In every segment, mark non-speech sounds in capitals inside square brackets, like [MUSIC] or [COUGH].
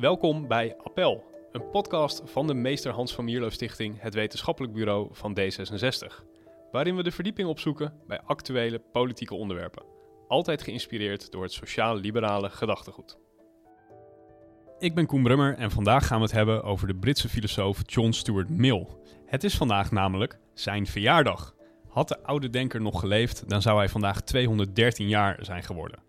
Welkom bij Appel, een podcast van de Meester Hans van Mierlo Stichting, het wetenschappelijk bureau van D66. Waarin we de verdieping opzoeken bij actuele politieke onderwerpen. Altijd geïnspireerd door het sociaal-liberale gedachtegoed. Ik ben Koen Brummer en vandaag gaan we het hebben over de Britse filosoof John Stuart Mill. Het is vandaag namelijk zijn verjaardag. Had de oude denker nog geleefd, dan zou hij vandaag 213 jaar zijn geworden.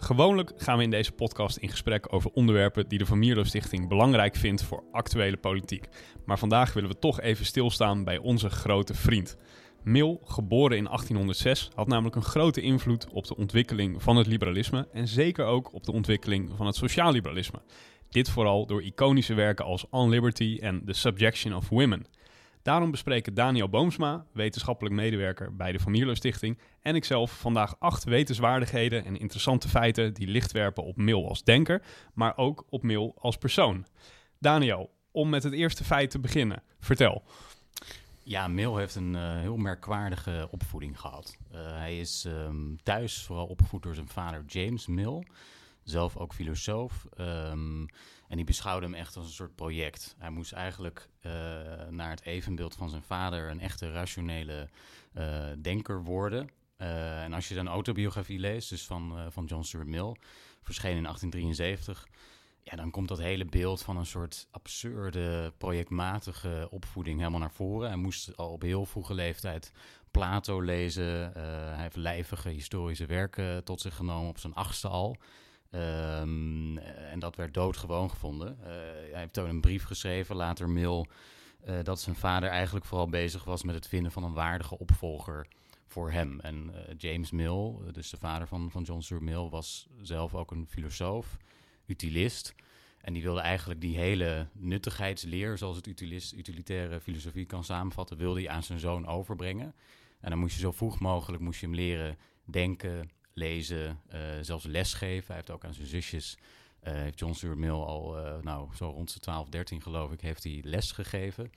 Gewoonlijk gaan we in deze podcast in gesprek over onderwerpen die de Van Mierlo Stichting belangrijk vindt voor actuele politiek. Maar vandaag willen we toch even stilstaan bij onze grote vriend. Mill, geboren in 1806, had namelijk een grote invloed op de ontwikkeling van het liberalisme en zeker ook op de ontwikkeling van het sociaal-liberalisme. Dit vooral door iconische werken als On Liberty en The Subjection of Women. Daarom bespreken Daniel Boomsma, wetenschappelijk medewerker bij de Van Mierlo Stichting, en ikzelf vandaag acht wetenswaardigheden en interessante feiten die licht werpen op Mill als denker, maar ook op Mill als persoon. Daniel, om met het eerste feit te beginnen, vertel. Ja, Mill heeft een uh, heel merkwaardige opvoeding gehad. Uh, hij is um, thuis vooral opgevoed door zijn vader James Mill, zelf ook filosoof. Um, en die beschouwde hem echt als een soort project. Hij moest eigenlijk uh, naar het evenbeeld van zijn vader een echte rationele uh, denker worden. Uh, en als je zijn autobiografie leest, dus van, van John Stuart Mill, verscheen in 1873, ja, dan komt dat hele beeld van een soort absurde, projectmatige opvoeding helemaal naar voren. Hij moest al op heel vroege leeftijd Plato lezen. hij heeft lijvige historische werken tot zich genomen op zijn achtste al. Um, en dat werd doodgewoon gevonden. Uh, hij heeft toen een brief geschreven, later mail, uh, dat zijn vader eigenlijk vooral bezig was met het vinden van een waardige opvolger voor hem. En uh, James Mill, dus de vader van, van John Stuart Mill, was zelf ook een filosoof, utilist. En die wilde eigenlijk die hele nuttigheidsleer, zoals het utilist, utilitaire filosofie kan samenvatten, wilde hij aan zijn zoon overbrengen. En dan moest je zo vroeg mogelijk moest je hem leren denken, lezen, uh, zelfs lesgeven. Hij heeft ook aan zijn zusjes, uh, heeft John Stuart Mill al, uh, nou, zo rond de 12, 13 geloof ik, heeft hij les gegeven.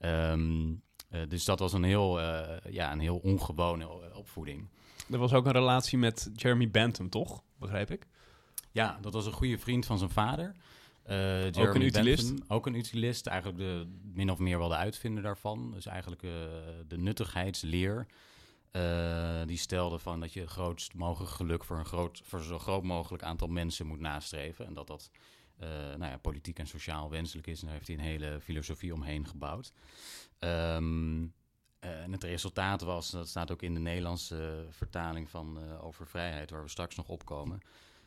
Um, dus dat was een heel, ja, een heel ongewone opvoeding. Er was ook een relatie met Jeremy Bentham, toch? Begrijp ik? Ja, dat was een goede vriend van zijn vader. Jeremy ook een utilist? Bentham, ook een utilist, eigenlijk de, min of meer wel de uitvinder daarvan. Dus eigenlijk de nuttigheidsleer. Uh, die stelde van dat je grootst mogelijk geluk voor een groot, voor zo groot mogelijk aantal mensen moet nastreven. En dat dat uh, nou ja, politiek en sociaal wenselijk is. En daar heeft hij een hele filosofie omheen gebouwd. Um, uh, en het resultaat was, dat staat ook in de Nederlandse vertaling van over vrijheid, waar we straks nog opkomen.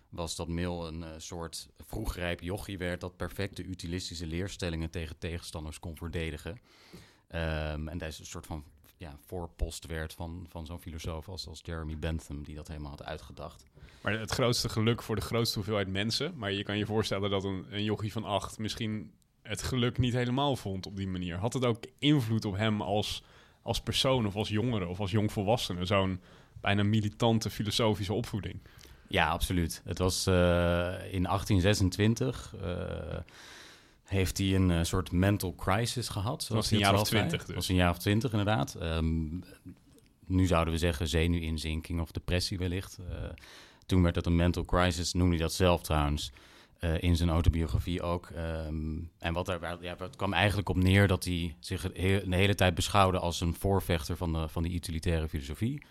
Was dat Mill een soort vroegrijp jochie werd dat perfecte utilistische leerstellingen tegen tegenstanders kon verdedigen. Um, en dat is een soort van ja, voorpost werd van, van zo'n filosoof als, als Jeremy Bentham, die dat helemaal had uitgedacht. Maar het grootste geluk voor de grootste hoeveelheid mensen. Maar je kan je voorstellen dat een, een jochie van acht misschien het geluk niet helemaal vond op die manier. Had het ook invloed op hem als, als persoon of als jongere of als jongvolwassene? Zo'n bijna militante filosofische opvoeding. Ja, absoluut. Het was uh, in 1826. Uh, heeft hij een uh, soort mental crisis gehad. Dat was een jaar of twintig dus. was een jaar of twintig inderdaad. Um, nu zouden we zeggen zenuwinzinking of depressie wellicht. Uh, toen werd dat een mental crisis, noemde hij dat zelf trouwens. Uh, in zijn autobiografie ook. Um, en wat er ja, het kwam eigenlijk op neer dat hij zich de hele tijd beschouwde als een voorvechter van de, van die utilitaire filosofie.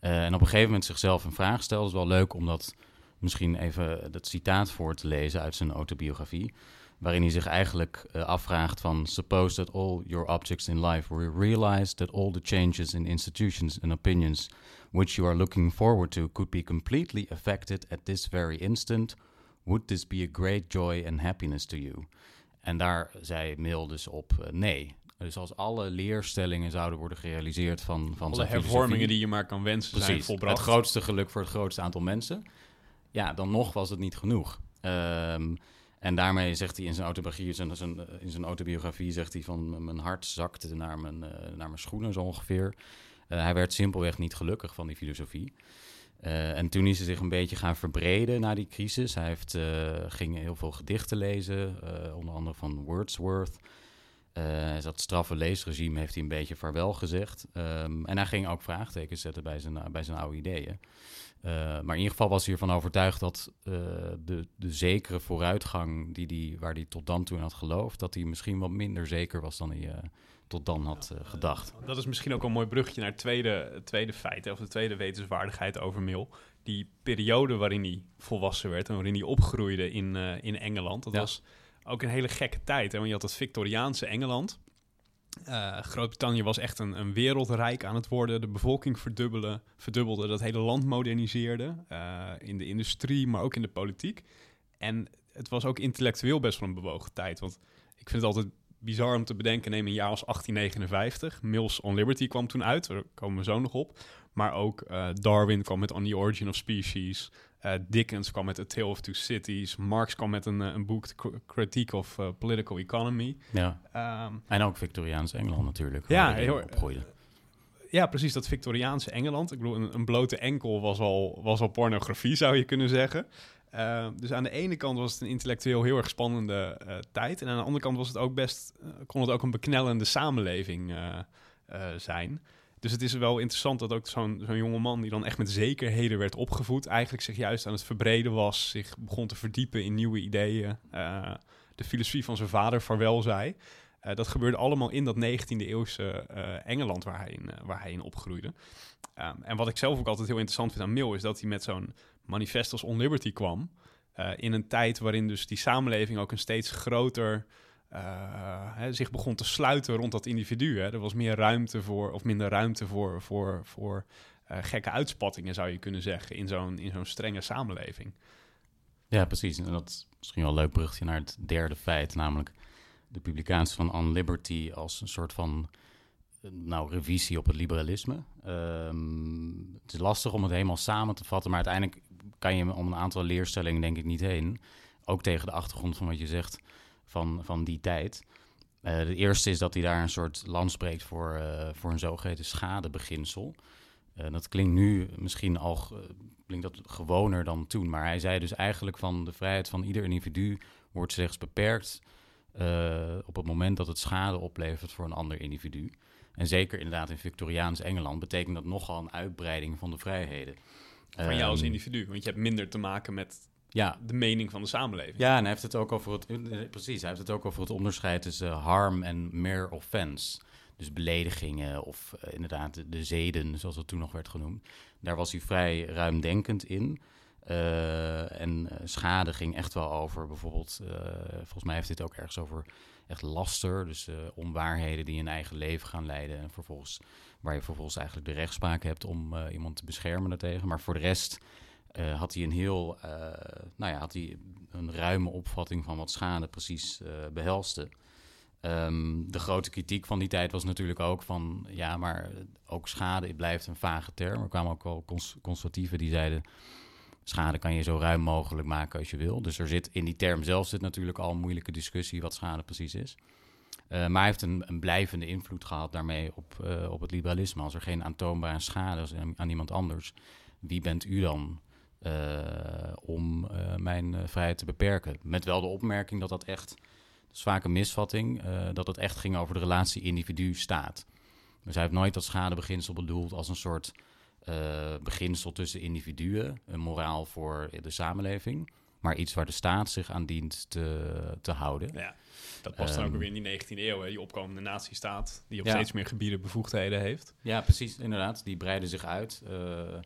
en op een gegeven moment zichzelf een vraag stelde. Het is wel leuk om dat misschien even dat citaat voor te lezen uit zijn autobiografie waarin hij zich eigenlijk uh, afvraagt van suppose that all your objects in life were realized that all the changes in institutions and opinions which you are looking forward to could be completely affected at this very instant would this be a great joy and happiness to you en daar zei Mill dus op uh, nee dus als alle leerstellingen zouden worden gerealiseerd van, van alle hervormingen die je maar kan wensen precies, zijn volbracht. Het grootste geluk voor het grootste aantal mensen. Ja, dan nog was het niet genoeg. Um, en daarmee zegt hij in zijn autobiografie, in zijn, autobiografie zegt hij van mijn hart zakte naar mijn, uh, naar mijn schoenen zo ongeveer. Uh, hij werd simpelweg niet gelukkig van die filosofie. Uh, en toen is hij zich een beetje gaan verbreden na die crisis. Hij heeft, ging heel veel gedichten lezen, onder andere van Wordsworth. Uh, dat straffe leesregime heeft hij een beetje vaarwel gezegd. Um, en hij ging ook vraagtekens zetten bij zijn, bij zijn oude ideeën. Uh, maar in ieder geval was hij ervan overtuigd dat uh, de, de zekere vooruitgang die die, waar hij tot dan toe in had geloofd, dat hij misschien wat minder zeker was dan hij tot dan had gedacht. Dat is misschien ook een mooi bruggetje naar het tweede, tweede feit, of de tweede wetenswaardigheid over Mill. Die periode waarin hij volwassen werd en waarin hij opgroeide in, in Engeland, dat was ook een hele gekke tijd. Hè? Want je had het Victoriaanse Engeland. Uh, Groot-Brittannië was echt een, een, wereldrijk aan het worden. De bevolking verdubbelde, verdubbelde dat hele land moderniseerde. Uh, in de industrie, maar ook in de politiek. En het was ook intellectueel best wel een bewogen tijd. Want ik vind het altijd bizar om te bedenken. Neem een jaar als 1859. Mills on Liberty kwam toen uit. Daar komen we zo nog op. Maar ook uh, Darwin kwam met On the Origin of Species. Uh, Dickens kwam met A Tale of Two Cities. Marx kwam met een, uh, een boek, Critique of Political Economy. Ja. Um, en ook Victoriaans Engeland natuurlijk. Ja, heel, ja, precies. Dat Victoriaanse Engeland. Ik bedoel, een, een, blote enkel was al, was al pornografie, zou je kunnen zeggen. Ehm, dus aan de ene kant was het een intellectueel heel erg spannende tijd. En aan de andere kant was het ook best, kon het ook een beknellende samenleving zijn. Dus het is wel interessant dat ook zo'n zo'n jonge man die dan echt met zekerheden werd opgevoed, eigenlijk zich juist aan het verbreden was, zich begon te verdiepen in nieuwe ideeën, uh, de filosofie van zijn vader vaarwel zei. Uh, dat gebeurde allemaal in dat 19e eeuwse uh, Engeland waar hij in, waar hij in opgroeide. Um, en wat ik zelf ook altijd heel interessant vind aan Mill is dat hij met zo'n manifest als On Liberty kwam. in een tijd waarin dus die samenleving ook een steeds groter hè, zich begon te sluiten rond dat individu. Hè. Er was meer ruimte voor, of minder ruimte voor, voor, voor uh, gekke uitspattingen, zou je kunnen zeggen, in zo'n, in zo'n strenge samenleving. Ja, precies. En dat is misschien wel een leuk brugje naar het derde feit, namelijk de publicatie van On Liberty als een soort van nou, revisie op het liberalisme. Um, het is lastig om het helemaal samen te vatten, maar uiteindelijk kan je om een aantal leerstellingen denk ik niet heen. Ook tegen de achtergrond van wat je zegt van, van die tijd. Uh, de eerste is dat hij daar een soort land spreekt voor, uh, voor een zogeheten schadebeginsel. Uh, dat klinkt nu misschien al klinkt dat gewoner dan toen. Maar hij zei dus eigenlijk van de vrijheid van ieder individu wordt slechts beperkt op het moment dat het schade oplevert voor een ander individu. En zeker inderdaad in Victoriaans Engeland betekent dat nogal een uitbreiding van de vrijheden. Van jou als ehm, individu, want je hebt minder te maken met ja. de mening van de samenleving. Ja, en hij heeft het ook over het, eh, precies, hij heeft het ook over het onderscheid tussen harm en mere offense. Dus beledigingen of uh, inderdaad de, zeden, zoals het toen nog werd genoemd. Daar was hij vrij ruimdenkend in. Uh, en schade ging echt wel over bijvoorbeeld, volgens mij heeft dit ook ergens over echt laster. Dus onwaarheden die een eigen leven gaan leiden. En vervolgens, waar je vervolgens eigenlijk de rechtspraak hebt om iemand te beschermen daartegen. Maar voor de rest uh, had hij een heel, uh, nou ja, had hij een ruime opvatting van wat schade precies uh, behelste. Um, de grote kritiek van die tijd was natuurlijk ook van, ja, maar ook schade blijft een vage term. Er kwamen ook wel cons die zeiden, schade kan je zo ruim mogelijk maken als je wil. Dus er zit in die term zelf zit natuurlijk al een moeilijke discussie wat schade precies is. Maar hij heeft een, een, blijvende invloed gehad daarmee op, op het liberalisme. Als er geen aantoonbare schade is aan, aan iemand anders, wie bent u dan om uh, mijn uh, vrijheid te beperken. Met wel de opmerking dat dat echt, dat is vaak een misvatting, dat het echt ging over de relatie individu-staat. Dus hij heeft nooit dat schadebeginsel bedoeld als een soort beginsel tussen individuen, een moraal voor de samenleving, maar iets waar de staat zich aan dient te, te houden. Ja, dat past dan ook weer in die 19e eeuw, hè, die opkomende natiestaat, die op ja. steeds meer gebieden bevoegdheden heeft. Ja, precies, inderdaad. Die breiden zich uit. Uh,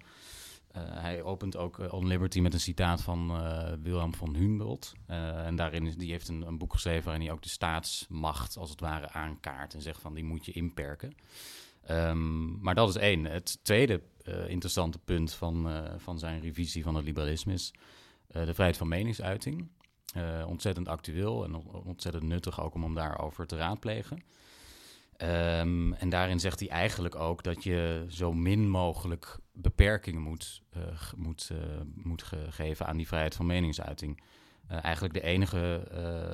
hij opent ook uh, On Liberty met een citaat van uh, Wilhelm von Humboldt. en daarin die heeft een, een, boek geschreven waarin hij ook de staatsmacht als het ware aankaart. En zegt van die moet je inperken. Um, maar dat is één. Het tweede interessante punt van, van zijn revisie van het liberalisme is de vrijheid van meningsuiting. ontzettend actueel en ontzettend nuttig ook om hem daarover te raadplegen. Um, en daarin zegt hij eigenlijk ook dat je zo min mogelijk beperkingen moet, uh, moet, uh, moet geven aan die vrijheid van meningsuiting. Uh, eigenlijk de enige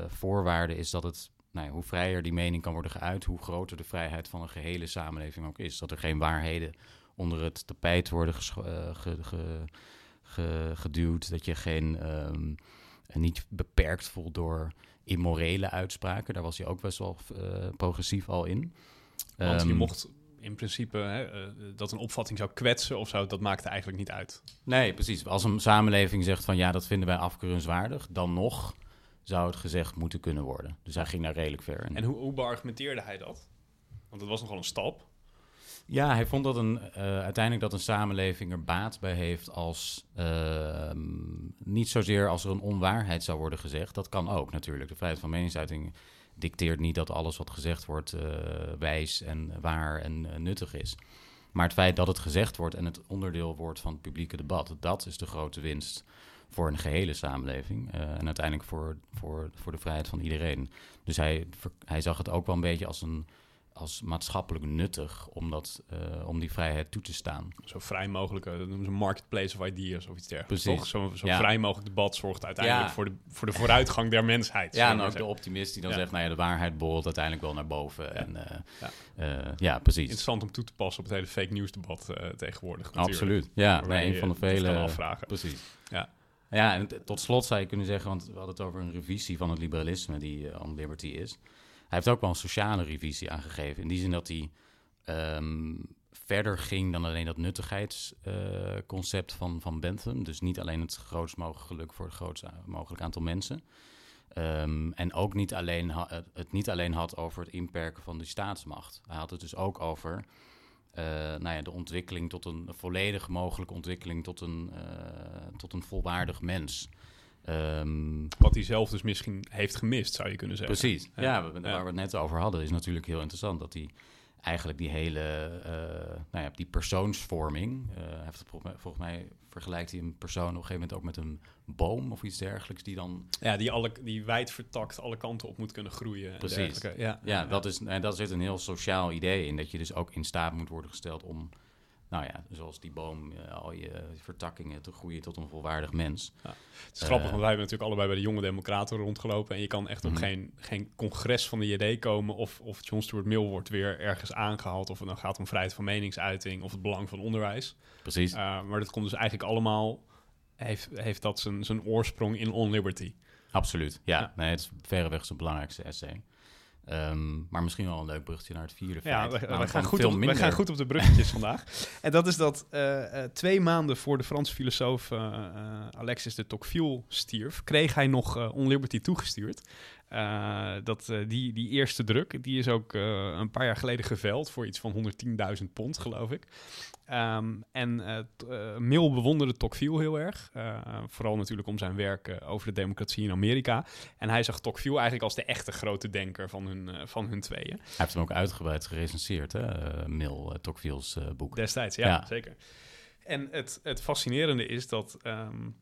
voorwaarde is dat het, nou hoe vrijer die mening kan worden geuit, hoe groter de vrijheid van een gehele samenleving ook is. Dat er geen waarheden onder het tapijt worden ge, ge, geduwd, dat je geen. En niet beperkt voelt door immorele uitspraken. Daar was hij ook best wel uh, progressief al in. Want je ehm, mocht in principe hè, uh, dat een opvatting zou kwetsen of zo, dat maakte eigenlijk niet uit. Nee, precies. Als een samenleving zegt van ja, dat vinden wij afkeurenswaardig, dan nog zou het gezegd moeten kunnen worden. Dus hij ging daar redelijk ver. En, en hoe, hoe beargumenteerde hij dat? Want het was nogal een stap. Ja, hij vond dat een, uh, uiteindelijk dat een samenleving er baat bij heeft als uh, niet zozeer als er een onwaarheid zou worden gezegd. Dat kan ook natuurlijk. De vrijheid van meningsuiting dicteert niet dat alles wat gezegd wordt uh, wijs en waar en uh, nuttig is. Maar het feit dat het gezegd wordt en het onderdeel wordt van het publieke debat, dat is de grote winst voor een gehele samenleving. en uiteindelijk voor, voor, voor de vrijheid van iedereen. Dus hij, hij zag het ook wel een beetje als een als maatschappelijk nuttig om, dat, uh, om die vrijheid toe te staan. Zo vrij mogelijk, uh, dat noemen ze marketplace of ideas of iets dergelijks. Precies. Zo, zo ja. vrij mogelijk debat zorgt uiteindelijk ja. voor, de, voor de vooruitgang der mensheid. Ja, en ook de optimist die dan zegt, nou ja, de waarheid borrelt uiteindelijk wel naar boven. En, uh, ja. precies. Interessant om toe te passen op het hele fake news debat tegenwoordig. Natuurlijk. Absoluut, ja. Nee, een van de vele... afvragen. Precies. Ja. Ja, en tot slot zou je kunnen zeggen, want we hadden het over een revisie van het liberalisme die on liberty is. Hij heeft ook wel een sociale revisie aangegeven. In die zin dat hij ehm, verder ging dan alleen dat nuttigheidsconcept van, van Bentham. Dus niet alleen het grootst geluk voor het grootst mogelijk aantal mensen. Ehm, en ook niet alleen het niet alleen had over het inperken van de staatsmacht. Hij had het dus ook over uh, nou ja, de ontwikkeling tot een, volledig mogelijke ontwikkeling tot een, tot een volwaardig mens. Um, Wat hij zelf dus misschien heeft gemist, zou je kunnen zeggen. Precies. Ja, waar we het net over hadden, is natuurlijk heel interessant dat hij eigenlijk die hele, uh, nou ja, die persoonsvorming, uh, heeft volgens mij vergelijkt hij een persoon op een gegeven moment ook met een boom of iets dergelijks die dan... Ja, die, alle, die wijd vertakt alle kanten op moet kunnen groeien. Precies. Ja, ja, ja, Dat is, en dat zit een heel sociaal idee in, dat je dus ook in staat moet worden gesteld om nou ja, zoals die boom, uh, al je vertakkingen te groeien tot een volwaardig mens. Ja. Het is grappig, want wij hebben natuurlijk allebei bij de jonge democraten rondgelopen. En je kan echt op mhm. geen, geen congres van de JD komen of, of John Stuart Mill wordt weer ergens aangehaald. Of het dan gaat om vrijheid van meningsuiting of het belang van onderwijs. Precies. Uh, maar dat komt dus eigenlijk allemaal, heeft, heeft dat zijn, zijn oorsprong in On Liberty. Absoluut, ja. ja. Nee, het is verreweg zijn belangrijkste essay. Um, maar misschien wel een leuk bruggetje naar het vierde ja, feit. We, we, gaan goed op, we gaan goed op de bruggetjes [LAUGHS] vandaag. En dat is dat uh, uh, twee maanden voor de Franse filosoof uh, Alexis de Tocqueville stierf... kreeg hij nog On Liberty toegestuurd. Dat, die, die eerste druk, die is ook een paar jaar geleden geveld... voor iets van 110.000 pond, geloof ik. Um, en Mill bewonderde Tocqueville heel erg. Vooral natuurlijk om zijn werk over de democratie in Amerika. En hij zag Tocqueville eigenlijk als de echte grote denker van hun, van hun tweeën. Hij heeft hem ook uitgebreid gerecenseerd, hè? Mill, Tocqueville's boek. Destijds, ja, zeker. En het, het fascinerende is dat um,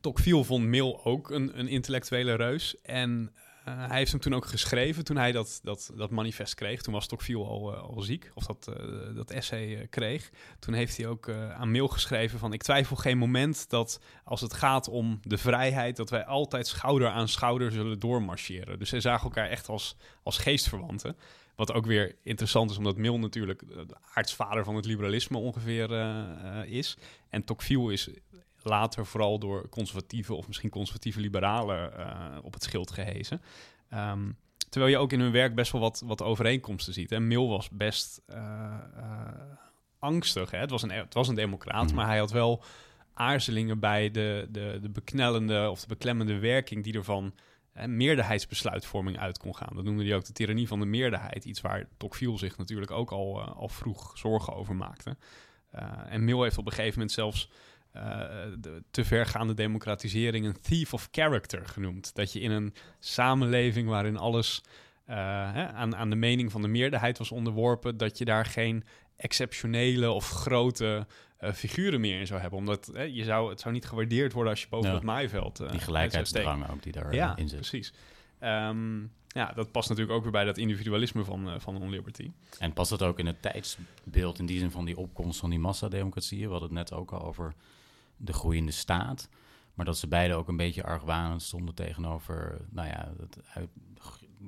Tocqueville vond Mill ook een, een intellectuele reus. En hij heeft hem toen ook geschreven, toen hij dat, dat, dat manifest kreeg. Toen was Tocqueville al, uh, al ziek, of dat, uh, dat essay kreeg. Toen heeft hij ook aan mail geschreven van... ik twijfel geen moment dat als het gaat om de vrijheid... dat wij altijd schouder aan schouder zullen doormarcheren. Dus zij zagen elkaar echt als, als geestverwanten. Wat ook weer interessant is, omdat Mill natuurlijk de aartsvader van het liberalisme ongeveer is. En Tocqueville is later vooral door conservatieve of misschien conservatieve liberalen uh, op het schild gehezen. Um, terwijl je ook in hun werk best wel wat, wat overeenkomsten ziet. En Mill was best uh, uh, angstig. Hè? Het, was een, het was een democraat, mm. maar hij had wel aarzelingen bij de, de, de beknellende of de beklemmende werking die er van meerderheidsbesluitvorming uit kon gaan. Dat noemde hij ook de tirannie van de meerderheid. Iets waar Tocqueville zich natuurlijk ook al, al vroeg zorgen over maakte. en Mill heeft op een gegeven moment zelfs de te vergaande democratisering een thief of character genoemd. Dat je in een samenleving waarin alles uh, hè, aan, aan de mening van de meerderheid was onderworpen, dat je daar geen exceptionele of grote uh, figuren meer in zou hebben. Omdat hè, je zou, het zou niet gewaardeerd worden als je boven het maaiveld... die gelijkheidsdrang ook die daarin ja, in zit. precies. Um, ja, dat past natuurlijk ook weer bij dat individualisme van, uh, van On-Liberty. En past dat ook in het tijdsbeeld in die zin van die opkomst van die massademocratieën? We hadden het net ook al over de groeiende staat. Maar dat ze beide ook een beetje argwanend stonden tegenover nou ja, het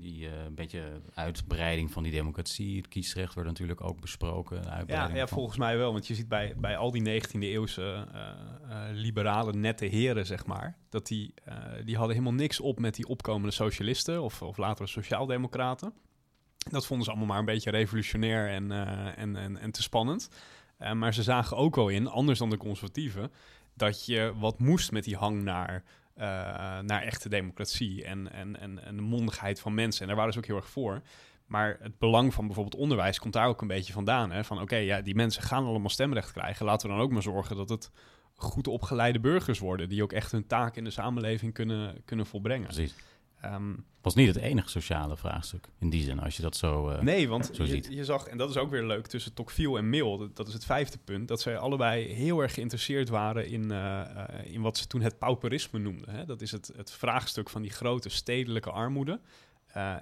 die een beetje uitbreiding van die democratie. Het kiesrecht wordt natuurlijk ook besproken. Ja, ja, volgens mij wel. Want je ziet bij, bij al die 19e eeuwse liberale nette heren, zeg maar, dat die, die hadden helemaal niks op met die opkomende socialisten of, of latere sociaaldemocraten. Dat vonden ze allemaal maar een beetje revolutionair en, en, en, en te spannend. maar ze zagen ook wel in, anders dan de conservatieven, dat je wat moest met die hang naar, uh, naar echte democratie en, en, en, en de mondigheid van mensen. En daar waren ze ook heel erg voor. Maar het belang van bijvoorbeeld onderwijs komt daar ook een beetje vandaan. Hè? Van oké, ja, die mensen gaan allemaal stemrecht krijgen. Laten we dan ook maar zorgen dat het goed opgeleide burgers worden. Die ook echt hun taak in de samenleving kunnen, kunnen volbrengen. Precies. Um, was niet het enige sociale vraagstuk in die zin, als je dat zo, uh, nee, want zo je, ziet. je zag, en dat is ook weer leuk, tussen Tocqueville en Mill, dat, is het vijfde punt, dat zij allebei heel erg geïnteresseerd waren in, uh, in wat ze toen het pauperisme noemden. Hè? Dat is het, het vraagstuk van die grote stedelijke armoede.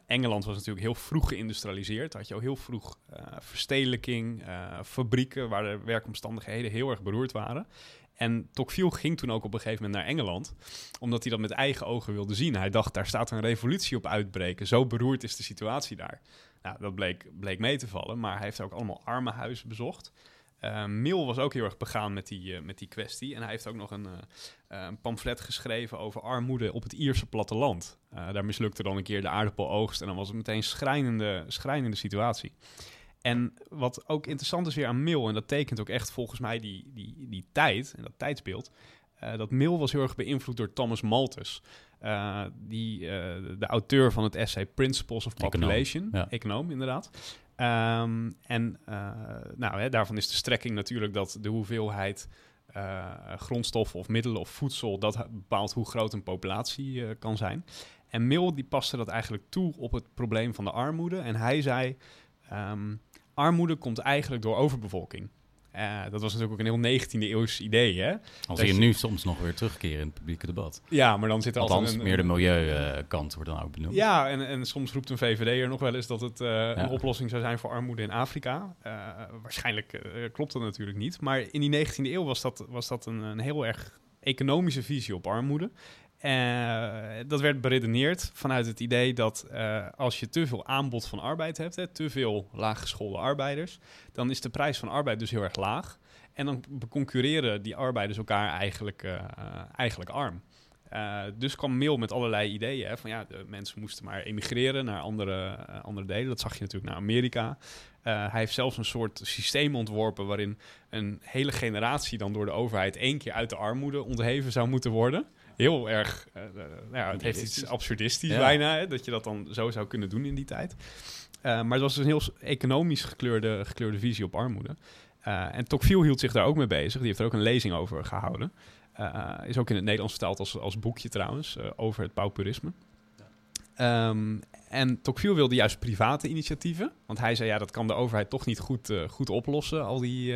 Engeland was natuurlijk heel vroeg geïndustrialiseerd. Had je al heel vroeg verstedelijking, fabrieken waar de werkomstandigheden heel erg beroerd waren. En Tocqueville ging toen ook op een gegeven moment naar Engeland, omdat hij dat met eigen ogen wilde zien. Hij dacht, daar staat een revolutie op uitbreken. Zo beroerd is de situatie daar. Nou, dat bleek, bleek mee te vallen, maar hij heeft ook allemaal armenhuizen bezocht. Uh, Mill was ook heel erg begaan met die, uh, met die kwestie. En hij heeft ook nog een, uh, een pamflet geschreven over armoede op het Ierse platteland. daar mislukte dan een keer de aardappeloogst en dan was het meteen een schrijnende, schrijnende situatie. En wat ook interessant is weer aan Mill, en dat tekent ook echt volgens mij die, die, die tijd en dat tijdsbeeld. Uh, dat Mill was heel erg beïnvloed door Thomas Malthus. Uh, die, uh, de auteur van het essay Principles of Population. Econoom, ja. econoom inderdaad. Um, en nou, hè, daarvan is de strekking natuurlijk dat de hoeveelheid grondstoffen of middelen of voedsel... dat bepaalt hoe groot een populatie kan zijn. En Mill die paste dat eigenlijk toe op het probleem van de armoede. En hij zei... Um, armoede komt eigenlijk door overbevolking. Uh, dat was natuurlijk ook een heel 19e eeuws idee. Hè? Als je nu soms nog weer terugkeren in het publieke debat. Ja, maar dan zit er Althans, een, meer de milieukant wordt dan ook benoemd. Ja, en, en soms roept een VVD'er nog wel eens dat het uh, ja. een oplossing zou zijn voor armoede in Afrika. Uh, waarschijnlijk klopt dat natuurlijk niet. Maar in die 19e eeuw was dat, was dat een, een heel erg economische visie op armoede. Uh, dat werd beredeneerd vanuit het idee dat uh, als je te veel aanbod van arbeid hebt, hè, te veel laaggeschoolde arbeiders, dan is de prijs van arbeid dus heel erg laag. En dan concurreren die arbeiders elkaar eigenlijk, uh, eigenlijk arm. dus kwam Mill met allerlei ideeën. Hè, van ja, de mensen moesten maar emigreren naar andere, andere delen. Dat zag je natuurlijk naar Amerika. hij heeft zelfs een soort systeem ontworpen waarin een hele generatie dan door de overheid één keer uit de armoede ontheven zou moeten worden heel erg. Uh, nou ja, het heeft iets absurdistisch ja. bijna, hè, dat je dat dan zo zou kunnen doen in die tijd. Uh, maar het was dus een heel economisch gekleurde, gekleurde visie op armoede. Uh, en Tocqueville hield zich daar ook mee bezig. Die heeft er ook een lezing over gehouden. is ook in het Nederlands vertaald als, als boekje trouwens, over het pauperisme. Um, en Tocqueville wilde juist private initiatieven. Want hij zei, ja, dat kan de overheid toch niet goed, goed oplossen, al die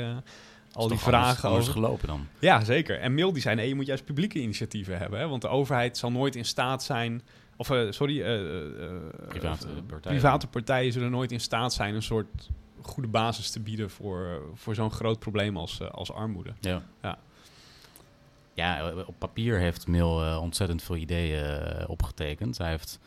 al die vragen over gelopen dan. Ja, zeker. En Mill die nee, je moet juist publieke initiatieven hebben, hè? want de overheid zal nooit in staat zijn of uh, sorry, uh, uh, private, partijen. private partijen zullen nooit in staat zijn een soort goede basis te bieden voor, voor zo'n groot probleem als, als armoede. Ja. ja. Ja, op papier heeft Mill ontzettend veel ideeën opgetekend. Hij heeft,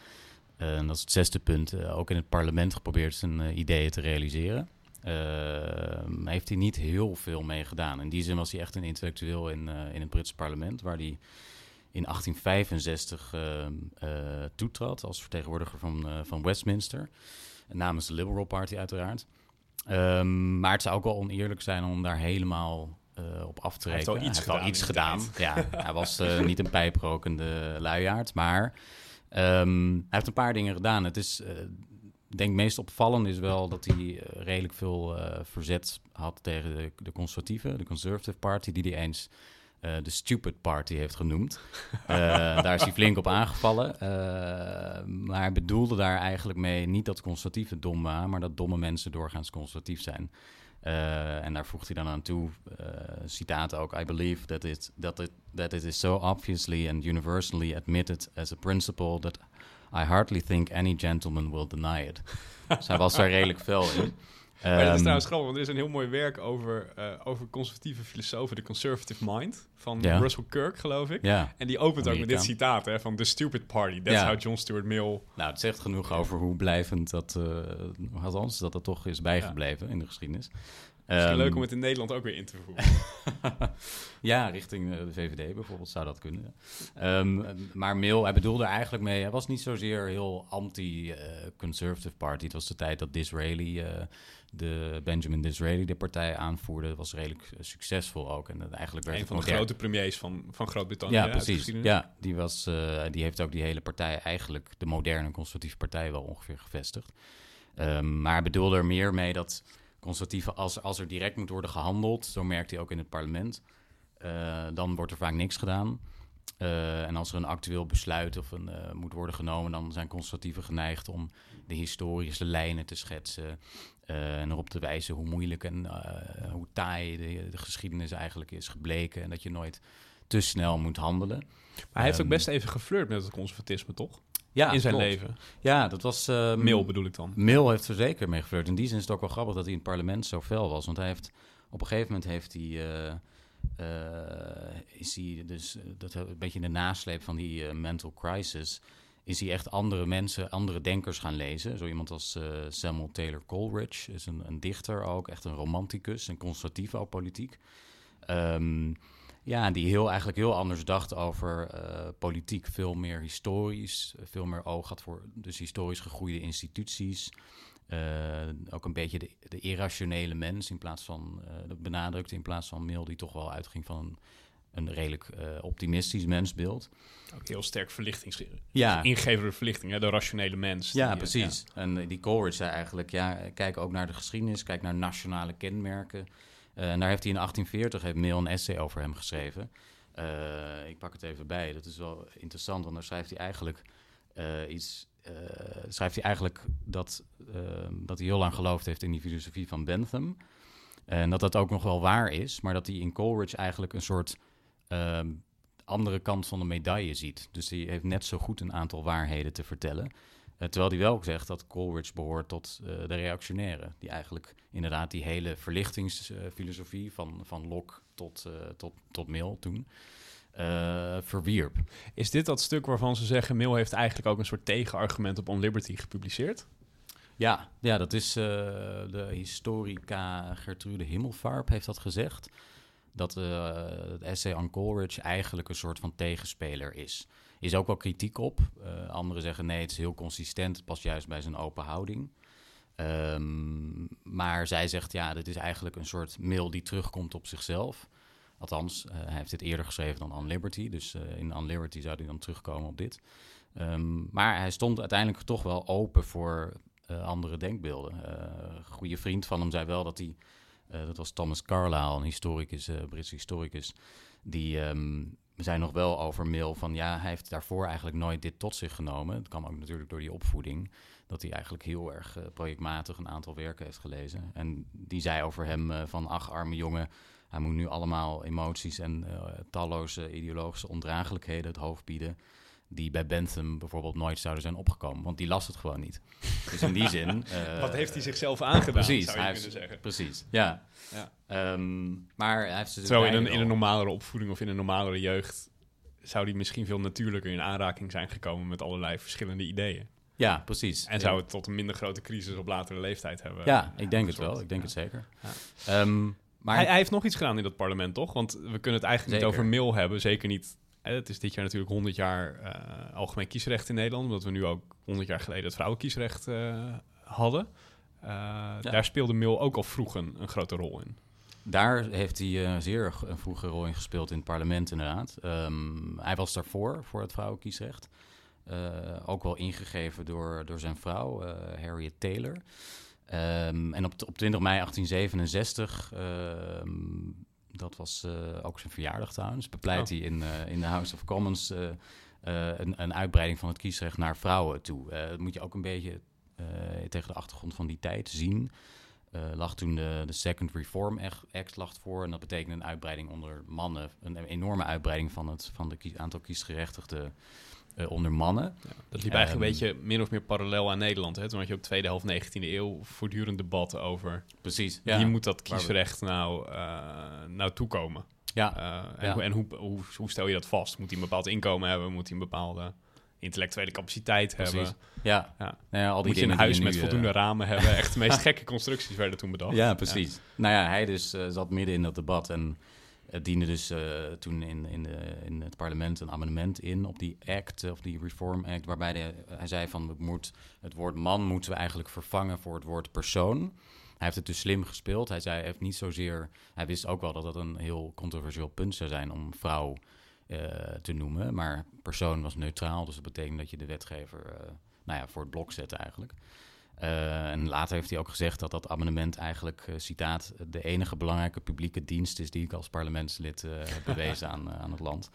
en dat is het zesde punt, ook in het parlement geprobeerd zijn ideeën te realiseren. Uh, heeft hij niet heel veel mee gedaan. In die zin was hij echt een intellectueel in, uh, in het Britse parlement, waar hij in 1865 uh, toetrad als vertegenwoordiger van, van Westminster, namens de Liberal Party uiteraard. Ehm, maar het zou ook wel oneerlijk zijn om daar helemaal op af te rekenen. Hij heeft al iets gedaan. Iets gedaan. ja, hij was niet een pijprokende luiaard, maar um, hij heeft een paar dingen gedaan. Het is ik denk meest opvallend is wel dat hij eh, redelijk veel uh, verzet had tegen de, de conservatieven, de Conservative Party, die hij eens uh, de Stupid Party heeft genoemd. [LAUGHS] daar is hij flink op aangevallen. maar hij bedoelde daar eigenlijk mee niet dat conservatieven dom waren, maar dat domme mensen doorgaans conservatief zijn. en daar voegt hij dan aan toe, citaat ook, I believe that it, that, it, that it is so obviously and universally admitted as a principle that I hardly think any gentleman will deny it. [LAUGHS] dus hij was daar redelijk fel in. Maar dat is Ehm, trouwens grappig, want er is een heel mooi werk over, eh, over conservatieve filosofen, de Conservative Mind, van. Russell Kirk, geloof ik. En die opent ook met dit citaat hè, van The Stupid Party. That's Ja. how John Stuart Mill... nou, het zegt genoeg over hoe blijvend dat, eh althans, dat dat toch is bijgebleven in de geschiedenis. Misschien Ehm, leuk om het in Nederland ook weer in te voeren. [LAUGHS] ja, richting eh, de VVD bijvoorbeeld zou dat kunnen. Ehm, maar Mill, hij bedoelde eigenlijk mee, hij was niet zozeer heel anti-conservative party. Het was de tijd dat Disraeli, eh, de Benjamin Disraeli, de partij aanvoerde. Dat was redelijk eh, succesvol ook. En dat eigenlijk werd een van de modern- grote premiers van, van Groot-Brittannië. Ja, precies. Ja, die, was, eh, die heeft ook die hele partij eigenlijk, de moderne conservatieve partij, wel ongeveer gevestigd. Ehm, maar hij bedoelde er meer mee dat conservatieven, als, als er direct moet worden gehandeld, zo merkt hij ook in het parlement, eh, dan wordt er vaak niks gedaan. Eh, en als er een actueel besluit of een, eh, moet worden genomen, dan zijn conservatieven geneigd om de historische lijnen te schetsen. en erop te wijzen hoe moeilijk en hoe taai de, de geschiedenis eigenlijk is gebleken. En dat je nooit te snel moet handelen. Maar hij heeft ook Ehm, best even geflirt met het conservatisme, toch? Ja, in zijn klopt. leven. Ja, dat was... ehm, Mill bedoel ik dan. Mill heeft er zeker mee geflirt. In die zin is het ook wel grappig dat hij in het parlement zo fel was. Want hij heeft, op een gegeven moment heeft hij... eh, eh, is hij dus, eh, dat een beetje in de nasleep van die mental crisis... is hij echt andere mensen, andere denkers gaan lezen. Zo iemand als Samuel Taylor Coleridge is een, een dichter ook. Echt een romanticus, en conservatief ook politiek. Ehm, ja, die heel, eigenlijk heel anders dacht over eh, politiek. Veel meer historisch, veel meer oog had voor dus historisch gegroeide instituties. Eh, ook een beetje de, de irrationele mens in plaats van, eh dat benadrukte in plaats van Mill, die toch wel uitging van een, een redelijk eh, optimistisch mensbeeld. Ook heel sterk verlichtings... Ja, Ingevende verlichting, hè? de rationele mens. ja Die, eh, precies. En eh, die Coleridge zei eigenlijk, ja, kijk ook naar de geschiedenis, kijk naar nationale kenmerken. Eh, en daar heeft hij in 1840 heeft Mill een essay over hem geschreven. Eh, ik pak het even bij, dat is wel interessant, want daar schrijft hij eigenlijk eh, iets. schrijft hij eigenlijk dat, dat hij heel lang geloofd heeft in die filosofie van Bentham. En dat dat ook nog wel waar is, maar dat hij in Coleridge eigenlijk een soort ehm, andere kant van de medaille ziet. Dus hij heeft net zo goed een aantal waarheden te vertellen. Eh, terwijl hij wel zegt dat Coleridge behoort tot eh, de reactionaire. Die eigenlijk inderdaad die hele verlichtingsfilosofie van, van Locke tot, eh, tot, tot Mill toen eh, verwierp. Is dit dat stuk waarvan ze zeggen... Mill heeft eigenlijk ook een soort tegenargument op On Liberty gepubliceerd? Ja, ja dat is de historica Gertrude Himmelfarb heeft dat gezegd. Dat eh, het essay on Coleridge eigenlijk een soort van tegenspeler is. Is ook wel kritiek op. Eh, anderen zeggen nee, het is heel consistent. Het past juist bij zijn open houding. Ehm, maar zij zegt ja, dit is eigenlijk een soort mail die terugkomt op zichzelf. Althans, eh, hij heeft dit eerder geschreven dan On Liberty. Dus eh, in On Liberty zou hij dan terugkomen op dit. Ehm, maar hij stond uiteindelijk toch wel open voor andere denkbeelden. Een goede vriend van hem zei wel dat hij... dat was Thomas Carlyle, een historicus, Britse historicus. Die ehm, zei nog wel over Mill van... ja, hij heeft daarvoor eigenlijk nooit dit tot zich genomen. Het kwam ook natuurlijk door die opvoeding. Dat hij eigenlijk heel erg eh, projectmatig een aantal werken heeft gelezen. En die zei over hem eh, van... ach, arme jongen, hij moet nu allemaal emoties... en eh, talloze ideologische ondraaglijkheden het hoofd bieden die bij Bentham bijvoorbeeld nooit zouden zijn opgekomen. Want die las het gewoon niet. Dus in die [LAUGHS] zin... eh, Wat heeft hij zichzelf aangedaan, precies, zou je hij kunnen heeft- zeggen. Precies, ja. Ja. Ehm, maar hij heeft ze Terwijl in een, in een normalere opvoeding of in een normalere jeugd... zou die misschien veel natuurlijker in aanraking zijn gekomen... met allerlei verschillende ideeën. Ja, precies. En zou het tot een minder grote crisis op latere leeftijd hebben. Ja, ik denk het wel. Ik denk Ja. het zeker. Ja. Ehm, maar Hij, hij heeft nog iets gedaan in dat parlement, toch? Want we kunnen het eigenlijk Zeker. niet over Mill hebben. Zeker niet... hè, Het is dit jaar natuurlijk 100 jaar eh, algemeen kiesrecht in Nederland. Omdat we nu ook 100 jaar geleden het vrouwenkiesrecht eh, hadden. Eh, Daar speelde Mill ook al vroeg een, een grote rol in. Daar heeft hij eh, zeer een vroege rol in gespeeld in het parlement, inderdaad. Ehm, hij was daarvoor, voor het vrouwenkiesrecht. Eh, ook wel ingegeven door, door zijn vrouw, eh, Harriet Taylor. Ehm, en op, op 20 mei 1867, ehm, dat was eh, ook zijn verjaardag trouwens, bepleit Oh. hij in, eh, in de House of Commons eh, een, een uitbreiding van het kiesrecht naar vrouwen toe. Dat moet je ook een beetje tegen de achtergrond van die tijd zien. Eh, lag toen de, de Second Reform Act- lag voor. En dat betekende een uitbreiding onder mannen. Een enorme uitbreiding van het van de kie- aantal kiesgerechtigden eh, onder mannen. Dat liep eigenlijk een Ehm, beetje min of meer parallel aan Nederland. Hè? Toen had je ook tweede helft 19e eeuw voortdurend debat over Precies. wie moet dat kiesrecht nou, eh, nou toekomen. Ja, Eh, en Ja. hoe, en hoe, hoe, hoe stel je dat vast? Moet hij een bepaald inkomen hebben? Moet hij een bepaalde intellectuele capaciteit Precies. hebben? ja. Ja. Nou ja, al die Moet je een huis met nu, voldoende ramen hebben? Echt de meest [LAUGHS] gekke constructies werden toen bedacht. Ja, precies. Nou ja, hij dus zat midden in dat debat en het diende dus eh, toen in, in, de, in het parlement een amendement in op die act, of die Reform Act, waarbij hij zei van het, moet, het woord man moeten we eigenlijk vervangen voor het woord persoon. Hij heeft het dus slim gespeeld. Hij zei heeft niet zozeer. Hij wist ook wel dat dat een heel controversieel punt zou zijn om vrouw eh, te noemen. Maar persoon was neutraal, dus dat betekent dat je de wetgever eh, nou ja, voor het blok zet eigenlijk. Eh, en later heeft hij ook gezegd dat dat amendement eigenlijk, eh, citaat, de enige belangrijke publieke dienst is die ik als parlementslid eh, heb [LAUGHS] bewezen aan, aan het land.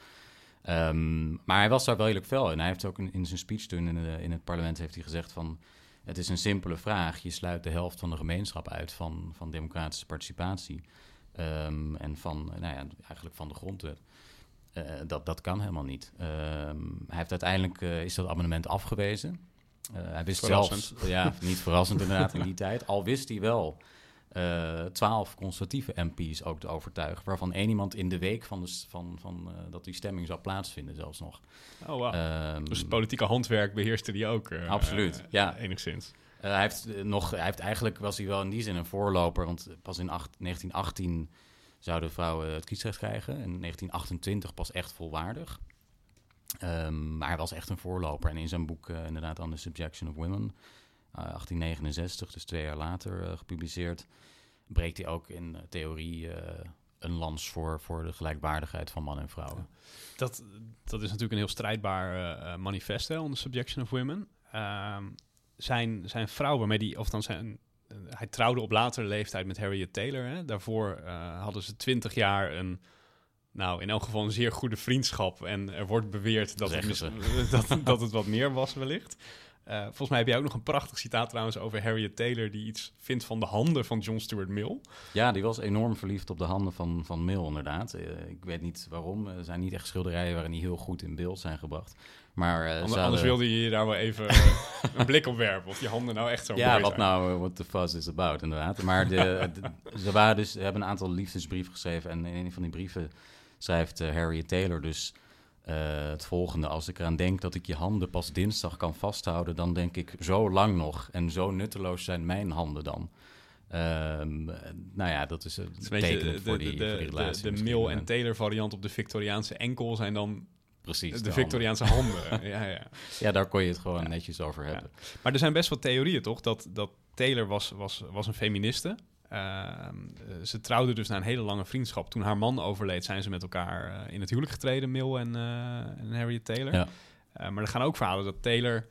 Ehm, maar hij was daar wel redelijk fel in. Hij heeft ook in, in zijn speech toen in, de- in het parlement heeft hij gezegd van... het is een simpele vraag. Je sluit de helft van de gemeenschap uit van, van democratische participatie. Ehm, en van, nou ja, eigenlijk van de grondwet. Dat, dat kan helemaal niet. Ehm, hij heeft uiteindelijk is dat amendement afgewezen. Eh, hij wist Verrassend. zelfs, ja, niet verrassend inderdaad in die [LAUGHS] tijd. Al wist hij wel eh, twaalf conservatieve MP's ook te overtuigen, waarvan één iemand in de week van, de, van, van eh, dat die stemming zou plaatsvinden zelfs nog. Oh, wow. Ehm, dus het politieke handwerk beheerste die ook. Absoluut, ja. Enigszins. hij heeft nog, hij heeft eigenlijk was hij wel in die zin een voorloper, want pas in acht- 1918 zouden vrouwen het kiesrecht krijgen en in 1928 pas echt volwaardig. Ehm, maar hij was echt een voorloper en in zijn boek eh, inderdaad On the Subjection of Women, eh, 1869, dus twee jaar later eh, gepubliceerd, breekt hij ook in eh, theorie eh, een lans voor, voor de gelijkwaardigheid van man en vrouw. Dat, dat is natuurlijk een heel strijdbaar eh, eh, manifest on the subjection of women. Ehm, zijn, zijn vrouw, waarmee die, of dan zijn, eh, hij trouwde op latere leeftijd met Harriet Taylor. Hè. Daarvoor eh, hadden ze twintig jaar een, nou in elk geval een zeer goede vriendschap. En er wordt beweerd dat, het, [LAUGHS] dat, dat het wat meer was wellicht. Eh, volgens mij heb jij ook nog een prachtig citaat trouwens over Harriet Taylor... die iets vindt van de handen van John Stuart Mill. Ja, die was enorm verliefd op de handen van, van Mill, inderdaad. Eh, ik weet niet waarom. Er zijn niet echt schilderijen waarin die heel goed in beeld zijn gebracht. Maar, eh, Anders, wilde je daar wel even [LAUGHS] een blik op werpen. Of die handen nou echt zo Ja, wat zijn. nou, what the fuss is about, inderdaad. Maar de, [LAUGHS] de- ze, waren dus, hebben een aantal liefdesbrieven geschreven. En in een van die brieven schrijft eh, Harriet Taylor dus eh, het volgende. Als ik eraan denk dat ik je handen pas dinsdag kan vasthouden... dan denk ik, zo lang nog en zo nutteloos zijn mijn handen dan. Ehm, nou ja, dat is een voor die, de, voor die de, relatie. de. Mill en Taylor variant op de Victoriaanse enkel zijn dan Precies. de. Victoriaanse handen. [LAUGHS] ja, ja. Ja, daar kon je het gewoon netjes over Ja. hebben. Maar er zijn best wel theorieën, toch? Dat, dat Taylor was, was, was een feministe. Ehm, eh, ze trouwden dus na een hele lange vriendschap. Toen haar man overleed, zijn ze met elkaar eh, in het huwelijk getreden, Mill en, eh, en Harriet Taylor. Ja. Eh, maar er gaan ook verhalen dat Taylor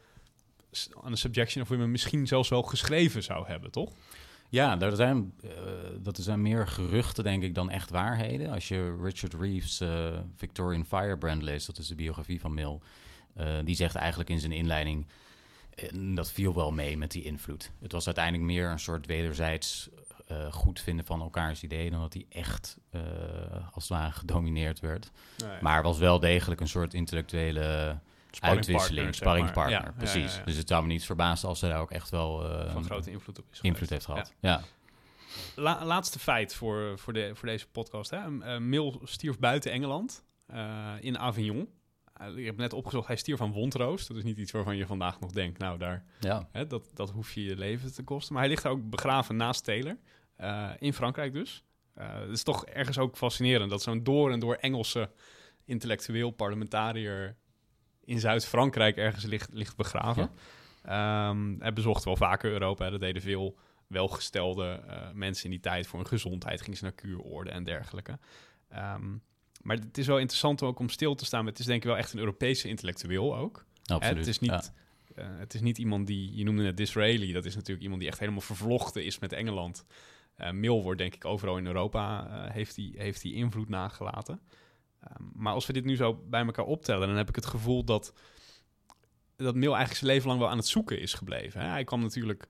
aan de Subjection of Women misschien zelfs wel geschreven zou hebben, toch? Ja, zijn, dat zijn meer geruchten, denk ik, dan echt waarheden. Als je Richard Reeves' eh, Victorian Firebrand leest, dat is de biografie van Mill, die zegt eigenlijk in zijn inleiding, dat viel wel mee met die invloed. Het was uiteindelijk meer een soort wederzijds eh, goed vinden van elkaars ideeën, dan dat hij echt, eh, als het ware, gedomineerd werd. Maar was wel degelijk een soort intellectuele uitwisseling, sparringpartner, Ja, precies. ja. Dus het zou me niet verbazen als ze daar ook echt wel eh, van grote invloed op is invloed heeft gehad. Ja. Ja. La- laatste feit voor, voor, de, voor deze podcast. Hè. Mill stierf buiten Engeland, in Avignon. Ik heb net opgezocht, hij stierf van wondroos. Dat is niet iets waarvan je vandaag nog denkt, nou, daar, ja. hè, dat, dat hoef je je leven te kosten. Maar hij ligt daar ook begraven naast Taylor, eh, in Frankrijk dus. Eh, het is toch ergens ook fascinerend dat zo'n door en door Engelse intellectueel parlementariër in Zuid-Frankrijk ergens ligt, ligt begraven. Ehm, hij bezocht wel vaker Europa. hè. Dat deden veel welgestelde eh, mensen in die tijd voor hun gezondheid. Gingen ze naar kuuroorden en dergelijke. Ehm, maar het is wel interessant ook om stil te staan. Maar het is denk ik wel echt een Europese intellectueel ook. Hè, Absoluut. het, is niet, Ja. eh, het is niet iemand die, je noemde het Disraeli. Dat is natuurlijk iemand die echt helemaal vervlochten is met Engeland. Mill wordt denk ik overal in Europa, eh, heeft hij heeft die invloed nagelaten. Ehm, maar als we dit nu zo bij elkaar optellen, dan heb ik het gevoel dat, dat Mill eigenlijk zijn leven lang wel aan het zoeken is gebleven. Hè? Hij kwam natuurlijk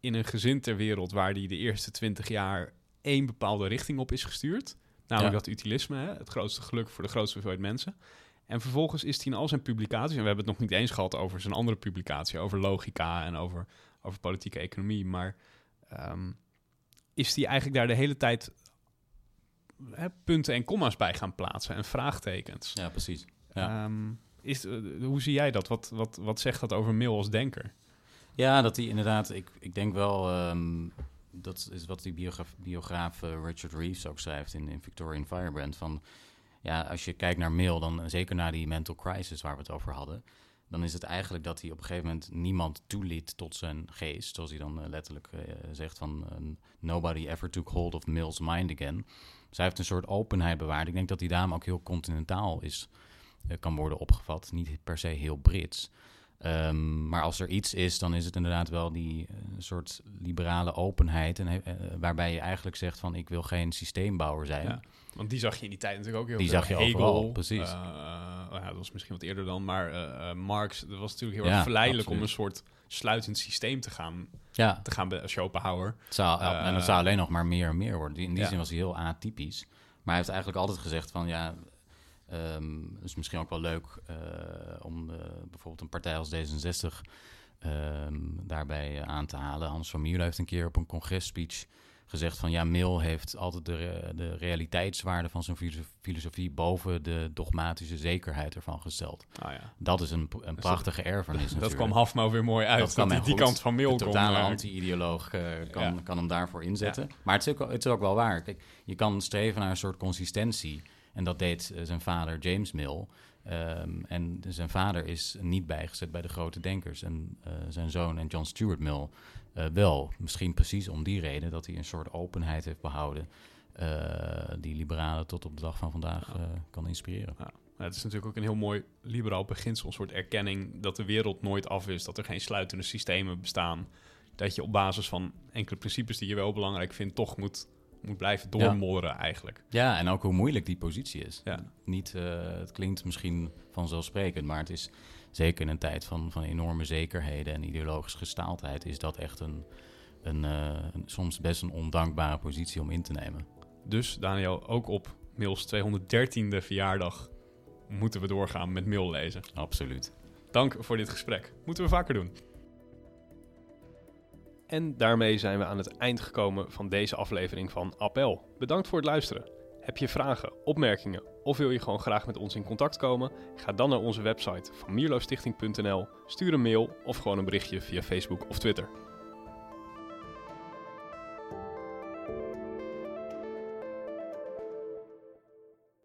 in een gezin ter wereld waar hij de eerste twintig jaar één bepaalde richting op is gestuurd. Namelijk Ja. dat utilisme, hè? het grootste geluk voor de grootste hoeveelheid mensen. En vervolgens is hij in al zijn publicaties, en we hebben het nog niet eens gehad over zijn andere publicatie, over logica en over, over politieke economie, maar ehm, is hij eigenlijk daar de hele tijd hè, punten en comma's bij gaan plaatsen en vraagtekens. Ja, precies. Ja. Ehm, is, eh, hoe zie jij dat? Wat, wat, wat zegt dat over Mill als denker? Ja, dat hij inderdaad, ik, ik denk wel, ehm, dat is wat die biograaf, biograaf eh, Richard Reeves ook schrijft in, in Victorian Firebrand. Van ja, als je kijkt naar Mill, dan zeker naar die mental crisis waar we het over hadden, dan is het eigenlijk dat hij op een gegeven moment niemand toeliet tot zijn geest. Zoals hij dan eh, letterlijk zegt van nobody ever took hold of Mill's mind again. Zij heeft een soort openheid bewaard. Ik denk dat die dame ook heel continentaal is, kan worden opgevat. Niet per se heel Brits. Um, maar als er iets is, dan is het inderdaad wel die uh, soort liberale openheid. En, uh, waarbij je eigenlijk zegt van ik wil geen systeembouwer zijn. Ja, want die zag je in die tijd natuurlijk ook heel die veel. Die zag je Hegel, overal, precies. Oh ja, dat was misschien wat eerder dan. Maar Marx, dat was natuurlijk heel ja, erg verleidelijk absoluut. om een soort sluitend systeem te gaan, ja. te gaan bij Schopenhauer. Het zou, en het zou alleen nog maar meer en meer worden. In die zin was hij heel atypisch. Maar hij heeft eigenlijk altijd gezegd van ja, um, is misschien ook wel leuk uh, om de, bijvoorbeeld een partij als D66 um, daarbij aan te halen. Hans van Mierlo heeft een keer op een congresspeech gezegd van ja, Mill heeft altijd de, de realiteitswaarde van zijn filosofie boven de dogmatische zekerheid ervan gesteld. Oh ja. Dat is een, een prachtige erfenis. [LAUGHS] dat kwam Hafmo weer mooi uit. Dat, dat die, die kant van Mill De totale anti-ideoloog uh, kan, ja. kan hem daarvoor inzetten. Ja. Maar het is, ook, het is ook wel waar. Kijk, je kan streven naar een soort consistentie. En dat deed uh, zijn vader James Mill. Um, en zijn vader is niet bijgezet bij de grote denkers. En uh, zijn zoon en John Stuart Mill uh, wel. Misschien precies om die reden dat hij een soort openheid heeft behouden. Uh, die liberalen tot op de dag van vandaag kan inspireren. Ja. Het is natuurlijk ook een heel mooi liberaal beginsel. Een soort erkenning dat de wereld nooit af is. Dat er geen sluitende systemen bestaan. Dat je op basis van enkele principes die je wel belangrijk vindt, toch moet moet blijven doormorren ja. eigenlijk. Ja, en ook hoe moeilijk die positie is. Ja. Niet, uh, het klinkt misschien vanzelfsprekend, maar het is zeker in een tijd van, van enorme zekerheden en ideologische gestaaldheid, is dat echt een, een, uh, een, soms best een ondankbare positie om in te nemen. Dus Daniel, ook op Mills 213e verjaardag moeten we doorgaan met Mill lezen. Absoluut. Dank voor dit gesprek. Moeten we vaker doen. En daarmee zijn we aan het eind gekomen van deze aflevering van Appel. Bedankt voor het luisteren. Heb je vragen, opmerkingen of wil je gewoon graag met ons in contact komen? Ga dan naar onze website van mierlostichting.nl, stuur een mail of gewoon een berichtje via Facebook of Twitter.